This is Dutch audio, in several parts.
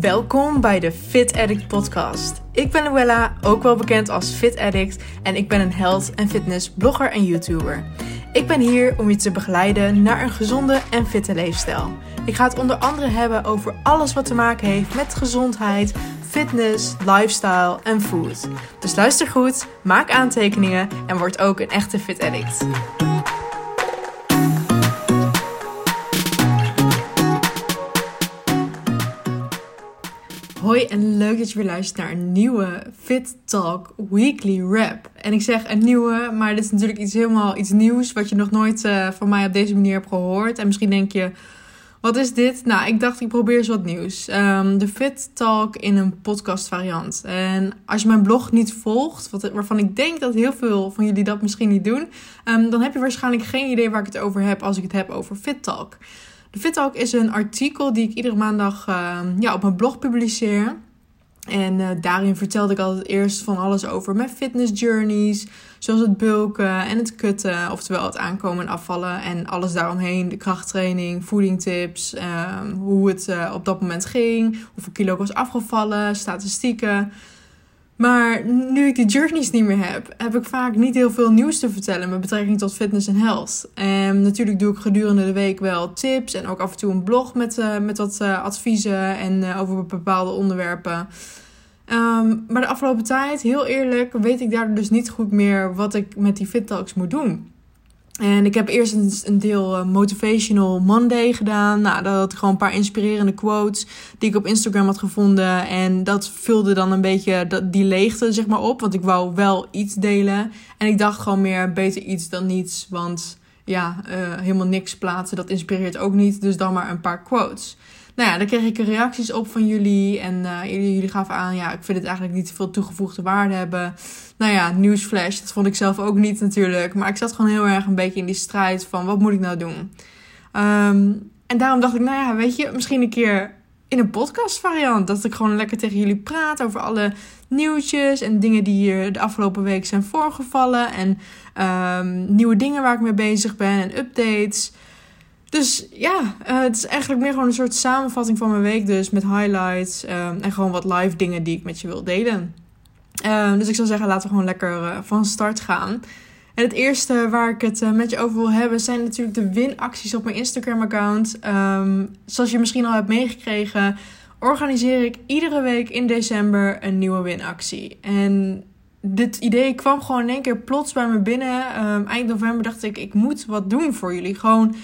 Welkom bij de Fit Addict podcast. Ik ben Luella, ook wel bekend als Fit Addict en ik ben een health en fitness blogger en YouTuber. Ik ben hier om je te begeleiden naar een gezonde en fitte leefstijl. Ik ga het onder andere hebben over alles wat te maken heeft met gezondheid, fitness, lifestyle en food. Dus luister goed, maak aantekeningen en word ook een echte Fit Addict. Hoi en leuk dat je weer luistert naar een nieuwe Fit Talk Weekly Wrap. En ik zeg een nieuwe, maar dit is natuurlijk iets helemaal iets nieuws wat je nog nooit uh, van mij op deze manier hebt gehoord. En misschien denk je, wat is dit? Nou, ik dacht ik probeer eens wat nieuws. Um, de Fit Talk in een podcast variant. En als je mijn blog niet volgt, wat, waarvan ik denk dat heel veel van jullie dat misschien niet doen, um, dan heb je waarschijnlijk geen idee waar ik het over heb als ik het heb over Fit Talk. De Fit Talk is een artikel die ik iedere maandag uh, ja, op mijn blog publiceer. En uh, daarin vertelde ik altijd eerst van alles over mijn fitness journeys. Zoals het bulken en het kutten. Oftewel het aankomen en afvallen. En alles daaromheen. De krachttraining, voedingtips. Uh, hoe het uh, op dat moment ging. Hoeveel kilo ik was afgevallen. Statistieken. Maar nu ik die journeys niet meer heb, heb ik vaak niet heel veel nieuws te vertellen met betrekking tot fitness en health. En natuurlijk doe ik gedurende de week wel tips en ook af en toe een blog met, uh, met wat uh, adviezen en uh, over bepaalde onderwerpen. Um, maar de afgelopen tijd, heel eerlijk, weet ik daardoor dus niet goed meer wat ik met die Fit Talks moet doen. En ik heb eerst een, een deel uh, Motivational Monday gedaan. Nou, dat had gewoon een paar inspirerende quotes die ik op Instagram had gevonden. En dat vulde dan een beetje dat, die leegte zeg maar op. Want ik wou wel iets delen. En ik dacht gewoon meer beter iets dan niets. Want ja, uh, helemaal niks plaatsen, dat inspireert ook niet. Dus dan maar een paar quotes. Nou ja, daar kreeg ik reacties op van jullie. En jullie, jullie gaven aan, ja, ik vind het eigenlijk niet veel toegevoegde waarde hebben. Nou ja, nieuwsflash, dat vond ik zelf ook niet natuurlijk. Maar ik zat gewoon heel erg een beetje in die strijd van, wat moet ik nou doen? Um, en daarom dacht ik, nou ja, weet je, misschien een keer in een podcast variant. Dat ik gewoon lekker tegen jullie praat over alle nieuwtjes en dingen die hier de afgelopen week zijn voorgevallen. En um, nieuwe dingen waar ik mee bezig ben en updates. Dus ja, uh, het is eigenlijk meer gewoon een soort samenvatting van mijn week dus. Met highlights um, en gewoon wat live dingen die ik met je wil delen. Uh, dus ik zou zeggen, laten we gewoon lekker uh, van start gaan. En het eerste waar ik het met je over wil hebben zijn natuurlijk de winacties op mijn Instagram-account. Um, zoals je misschien al hebt meegekregen, organiseer ik iedere week in december een nieuwe winactie. En dit idee kwam gewoon in één keer plots bij me binnen. Um, eind november dacht ik, ik moet wat doen voor jullie. Gewoon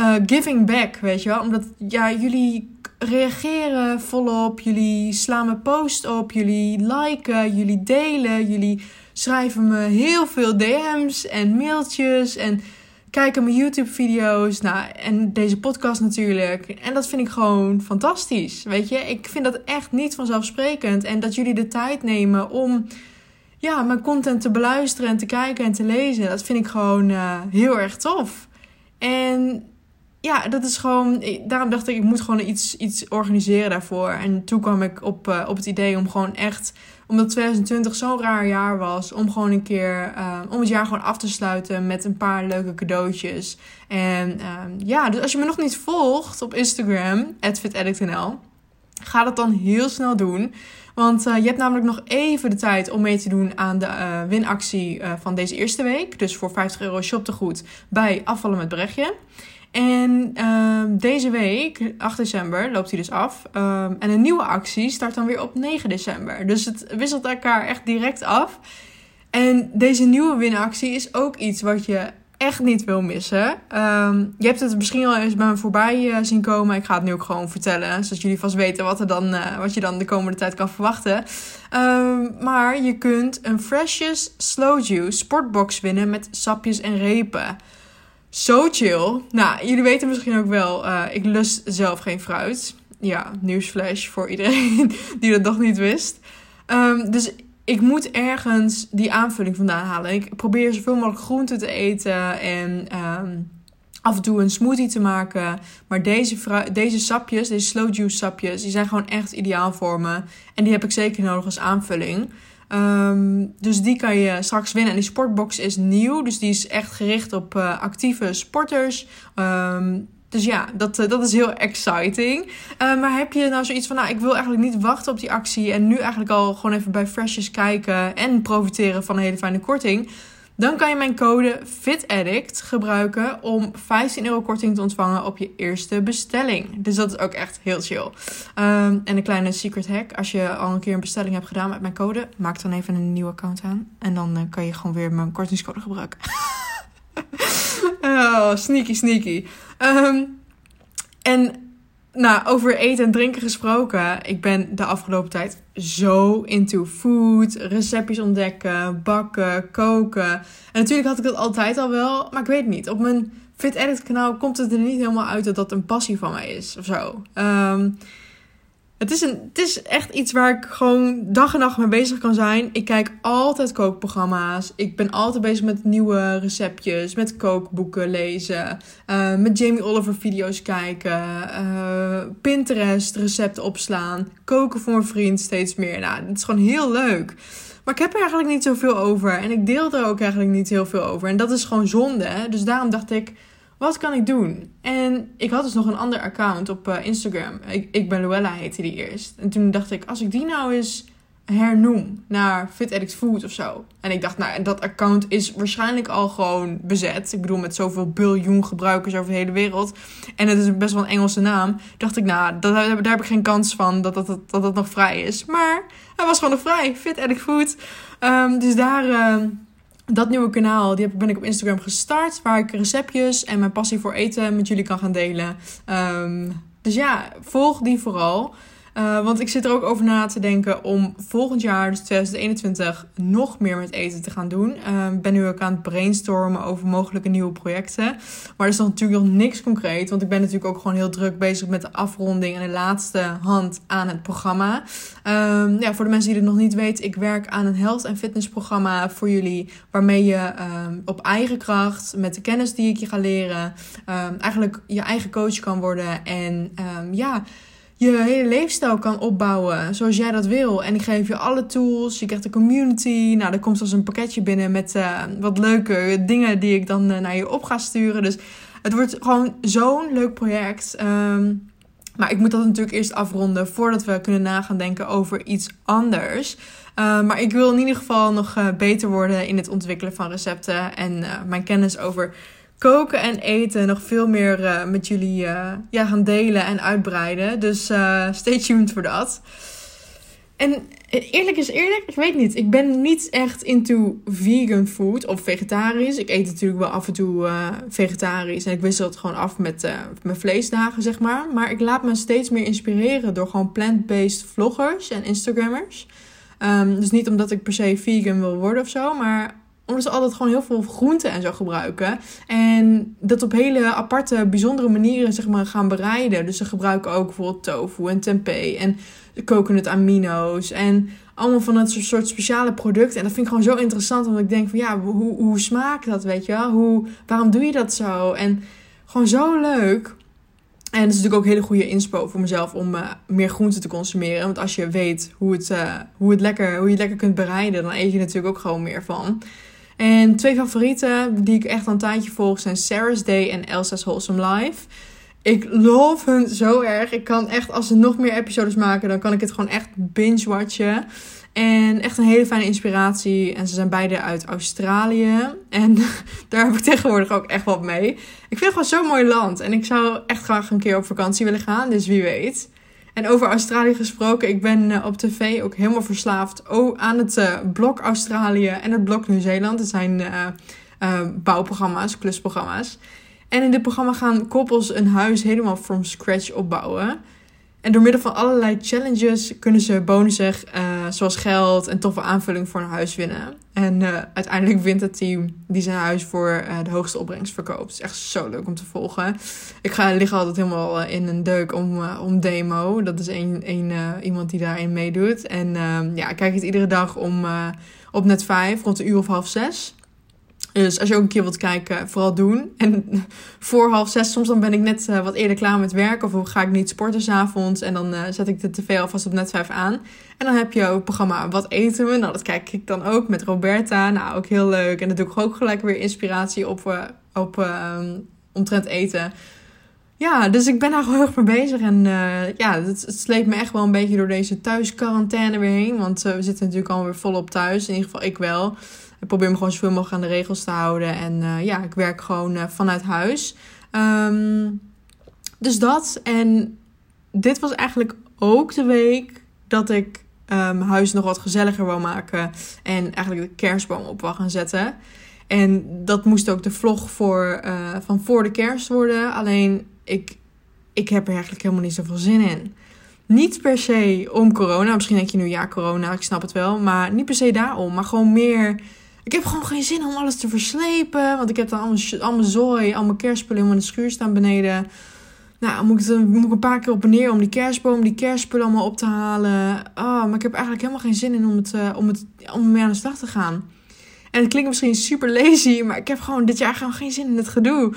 uh, giving back, weet je wel. Omdat ja, jullie reageren volop, jullie slaan me post op, jullie liken, jullie delen, jullie schrijven me heel veel DM's en mailtjes en kijken mijn YouTube-video's. Nou, en deze podcast natuurlijk. En dat vind ik gewoon fantastisch. Weet je, ik vind dat echt niet vanzelfsprekend. En dat jullie de tijd nemen om ja, mijn content te beluisteren en te kijken en te lezen. Dat vind ik gewoon uh, heel erg tof. En ja, dat is gewoon. Daarom dacht ik, ik moet gewoon iets, iets organiseren daarvoor. En toen kwam ik op, uh, op het idee om gewoon echt. Omdat 2020 zo'n raar jaar was. Om gewoon een keer. Uh, om het jaar gewoon af te sluiten met een paar leuke cadeautjes. En uh, ja, dus als je me nog niet volgt op Instagram, fitedictnl. Ga dat dan heel snel doen. Want uh, je hebt namelijk nog even de tijd om mee te doen aan de winactie van deze eerste week. Dus voor 50 euro shoptegoed bij Afvallen met Brechtje. En uh, deze week, 8 december, loopt hij dus af. Uh, en een nieuwe actie start dan weer op 9 december. Dus het wisselt elkaar echt direct af. En deze nieuwe winactie is ook iets wat je echt niet wil missen. Um, je hebt het misschien al eens bij me voorbij uh, zien komen. Ik ga het nu ook gewoon vertellen. Zodat jullie vast weten wat, er dan, uh, wat je dan de komende tijd kan verwachten. Maar je kunt een Freshest Slow Juice sportbox winnen met sapjes en repen. Zo chill. Nou, jullie weten misschien ook wel, uh, ik lust zelf geen fruit. Ja, nieuwsflash voor iedereen die dat nog niet wist. Um, dus ik moet ergens die aanvulling vandaan halen. Ik probeer zoveel mogelijk groenten te eten en um, af en toe een smoothie te maken. Maar deze, deze sapjes, deze slow juice sapjes, die zijn gewoon echt ideaal voor me. En die heb ik zeker nodig als aanvulling. Um, dus die kan je straks winnen. En die sportbox is nieuw. Dus die is echt gericht op uh, actieve sporters. Um, Dus ja, dat, dat is heel exciting. maar heb je nou zoiets van, nou, ik wil eigenlijk niet wachten op die actie en nu eigenlijk al gewoon even bij Freshers kijken en profiteren van een hele fijne korting? Dan kan je mijn code FITADDICT gebruiken om 15 euro korting te ontvangen op je eerste bestelling. Dus dat is ook echt heel chill. Um, en een kleine secret hack. Als je al een keer een bestelling hebt gedaan met mijn code, maak dan even een nieuwe account aan. En dan uh, kan je gewoon weer mijn kortingscode gebruiken. oh, sneaky, sneaky. Um, en nou, over eten en drinken gesproken. Ik ben de afgelopen tijd zo into food, receptjes ontdekken, bakken, koken. En natuurlijk had ik dat altijd al wel, maar ik weet niet. Op mijn Fit Edit kanaal komt het er niet helemaal uit dat dat een passie van mij is of zo. Um, het is, een, het is echt iets waar ik gewoon dag en nacht mee bezig kan zijn. Ik kijk altijd kookprogramma's. Ik ben altijd bezig met nieuwe receptjes, met kookboeken lezen, uh, met Jamie Oliver video's kijken, uh, Pinterest recepten opslaan, koken voor een vriend steeds meer. Nou, het is gewoon heel leuk. Maar ik heb er eigenlijk niet zoveel over en ik deel er ook eigenlijk niet heel veel over. En dat is gewoon zonde. Hè? Dus daarom dacht ik wat kan ik doen? En ik had dus nog een ander account op uh, Instagram. Ik, ik ben Luella heette die eerst. En toen dacht ik, als ik die nou eens hernoem naar Fit Addict Food of zo. En ik dacht, nou, dat account is waarschijnlijk al gewoon bezet. Ik bedoel, met zoveel biljoen gebruikers over de hele wereld. En het is best wel een Engelse naam. Dacht ik, nou, daar heb ik geen kans van dat dat, dat, dat, dat nog vrij is. Maar hij was gewoon nog vrij. Fit Addict Food. Um, dus daar... Uh, dat nieuwe kanaal die ben ik op Instagram gestart. Waar ik receptjes en mijn passie voor eten met jullie kan gaan delen. Um, dus ja, volg die vooral. Uh, want ik zit er ook over na te denken om volgend jaar, dus 2021, nog meer met eten te gaan doen. Ik uh, ben nu ook aan het brainstormen over mogelijke nieuwe projecten. Maar er is nog natuurlijk nog niks concreet. Want ik ben natuurlijk ook gewoon heel druk bezig met de afronding en de laatste hand aan het programma. Um, ja, voor de mensen die het nog niet weten, ik werk aan een health en fitness programma voor jullie. Waarmee je um, op eigen kracht, met de kennis die ik je ga leren, um, eigenlijk je eigen coach kan worden. En ja je hele leefstijl kan opbouwen zoals jij dat wil. En ik geef je alle tools. Je krijgt een community. Nou, er komt zelfs een pakketje binnen met uh, wat leuke dingen die ik dan uh, naar je op ga sturen. Dus het wordt gewoon zo'n leuk project. Um, maar ik moet dat natuurlijk eerst afronden voordat we kunnen nagaan denken over iets anders. Uh, maar ik wil in ieder geval nog beter worden in het ontwikkelen van recepten en mijn kennis over koken en eten nog veel meer uh, met jullie uh, ja, gaan delen en uitbreiden. Dus uh, stay tuned voor dat. En eerlijk is eerlijk, ik weet niet. Ik ben niet echt into vegan food of vegetarisch. Ik eet natuurlijk wel af en toe vegetarisch. En ik wissel het gewoon af met mijn vleesdagen, zeg maar. Maar ik laat me steeds meer inspireren door gewoon plant-based vloggers en Instagrammers. Um, dus niet omdat ik per se vegan wil worden of zo, maar omdat ze altijd gewoon heel veel groenten en zo gebruiken. En dat op hele aparte, bijzondere manieren zeg maar, gaan bereiden. Dus ze gebruiken ook bijvoorbeeld tofu en tempeh en coconut amino's. En allemaal van dat soort speciale producten. En dat vind ik gewoon zo interessant. Omdat ik denk van ja, hoe, hoe smaakt dat, weet je wel? Hoe, waarom doe je dat zo? En gewoon zo leuk. En het is natuurlijk ook hele goede inspo voor mezelf om uh, meer groenten te consumeren. Want als je weet hoe, het, uh, hoe, het lekker, hoe je het lekker kunt bereiden, dan eet je natuurlijk ook gewoon meer van. En twee favorieten die ik echt al een tijdje volg zijn Sarah's Day en Elsa's Wholesome Life. Ik love hun zo erg. Ik kan echt, als ze nog meer episodes maken, dan kan ik het gewoon echt binge-watchen. En echt een hele fijne inspiratie. En ze zijn beide uit Australië. En daar heb ik tegenwoordig ook echt wat mee. Ik vind het gewoon zo'n mooi land. En ik zou echt graag een keer op vakantie willen gaan. Dus wie weet. En over Australië gesproken, ik ben uh, op tv ook helemaal verslaafd aan het uh, blok Australië en het blok Nieuw-Zeeland. Dat zijn uh, bouwprogramma's, klusprogramma's. En in dit programma gaan koppels een huis helemaal from scratch opbouwen. En door middel van allerlei challenges kunnen ze bonussen uh, zoals geld en toffe aanvulling voor een huis winnen. En uh, uiteindelijk wint het team die zijn huis voor uh, de hoogste opbrengst verkoopt. Het is echt zo leuk om te volgen. Ik ga liggen altijd helemaal in een deuk om, om demo. Dat is een, een, iemand die daarin meedoet. En ja, ik kijk het iedere dag om, op net 5, rond de uur of half zes. Dus als je ook een keer wilt kijken, vooral doen. En voor half zes, soms dan ben ik net uh, wat eerder klaar met werk. Of ga ik niet sporten s'avonds. En dan uh, zet ik de tv alvast op net vijf aan. En dan heb je ook het programma Wat eten we? Nou, dat kijk ik dan ook met Roberta. Nou, ook heel leuk. En dan doe ik ook gelijk weer inspiratie op, uh, op um, omtrent eten. ja, dus ik ben daar gewoon heel erg mee bezig. En ja, het, het, sleept me echt wel een beetje door deze thuisquarantaine weer heen. Want we zitten natuurlijk alweer volop thuis. In ieder geval ik wel. Ik probeer me gewoon zoveel mogelijk aan de regels te houden. En uh, ja, ik werk gewoon vanuit huis. Um, dus dat. En dit was eigenlijk ook de week dat ik mijn huis nog wat gezelliger wou maken. En eigenlijk de kerstboom op wou gaan zetten. En dat moest ook de vlog voor, van voor de kerst worden. Alleen ik, ik heb er eigenlijk helemaal niet zoveel zin in. Niet per se om corona. Misschien denk je nu ja, corona, ik snap het wel. Maar niet per se daarom. Maar gewoon meer. Ik heb gewoon geen zin om alles te verslepen. Want ik heb dan allemaal, allemaal zooi, allemaal kerstspullen in de schuur staan beneden. Nou, moet ik, moet ik een paar keer op en neer om die kerstboom, die kerstspullen allemaal op te halen. Oh, maar ik heb eigenlijk helemaal geen zin in om, het, uh, om, het, om mee aan de slag te gaan. En het klinkt misschien super lazy, maar ik heb gewoon dit jaar gewoon geen zin in het gedoe.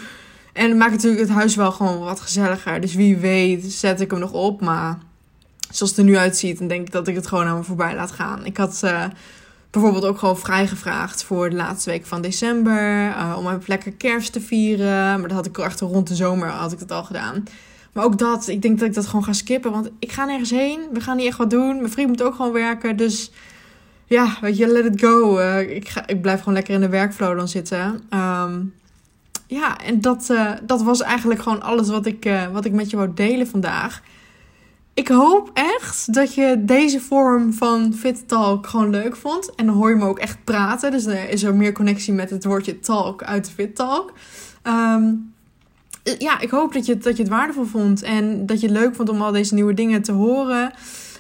En het maakt natuurlijk het huis wel gewoon wat gezelliger. Dus wie weet zet ik hem nog op. Maar zoals het er nu uitziet, dan denk ik dat ik het gewoon aan me voorbij laat gaan. Ik had uh, bijvoorbeeld ook gewoon vrijgevraagd voor de laatste week van december. Uh, om even lekker kerst te vieren. Maar dat had ik achter rond de zomer had ik dat al gedaan. Maar ook dat, ik denk dat ik dat gewoon ga skippen. Want ik ga nergens heen. We gaan niet echt wat doen. Mijn vriend moet ook gewoon werken. Dus ja, weet je, let it go. Uh, ik, ga, ik blijf gewoon lekker in de werkflow dan zitten. Um, ja, en dat, uh, dat was eigenlijk gewoon alles wat ik, wat ik met je wou delen vandaag. Ik hoop echt dat je deze vorm van Fit Talk gewoon leuk vond. En dan hoor je me ook echt praten. Dus er is er meer connectie met het woordje talk uit Fit Talk. Um, ja, ik hoop dat je, dat je het waardevol vond. En dat je het leuk vond om al deze nieuwe dingen te horen.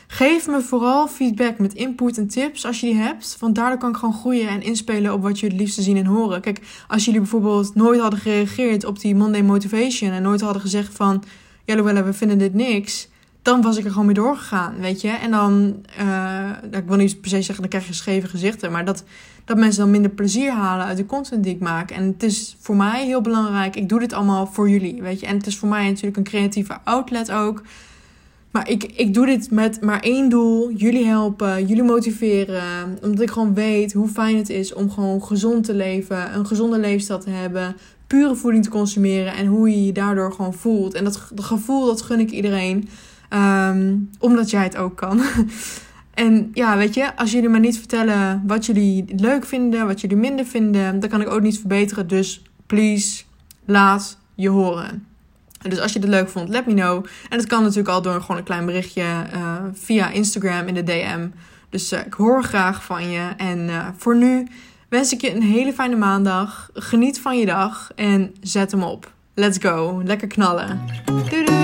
Geef me vooral feedback met input en tips als je die hebt. Want daardoor kan ik gewoon groeien en inspelen op wat je het liefste zien en horen. Kijk, als jullie bijvoorbeeld nooit hadden gereageerd op die Monday Motivation. En nooit hadden gezegd van, ja we vinden dit niks. Dan was ik er gewoon mee doorgegaan, weet je. En dan, uh, ik wil niet per se zeggen, dan krijg je scheve gezichten. Maar dat, dat mensen dan minder plezier halen uit de content die ik maak. En het is voor mij heel belangrijk. Ik doe dit allemaal voor jullie, weet je. En het is voor mij natuurlijk een creatieve outlet ook. Maar ik, ik doe dit met maar één doel: jullie helpen, jullie motiveren. Omdat ik gewoon weet hoe fijn het is om gewoon gezond te leven, een gezonde leefstijl te hebben, pure voeding te consumeren en hoe je je daardoor gewoon voelt. En dat, dat gevoel dat gun ik iedereen, ehm, omdat jij het ook kan. en ja, weet je, als jullie maar niet vertellen wat jullie leuk vinden, wat jullie minder vinden, dan kan ik ook niet verbeteren. Dus please, laat je horen. Dus als je het leuk vond, let me know. En dat kan natuurlijk al door gewoon een klein berichtje uh, via Instagram in de DM. Dus uh, ik hoor graag van je. En uh, voor nu wens ik je een hele fijne maandag. Geniet van je dag en zet hem op. Let's go. Lekker knallen. Doei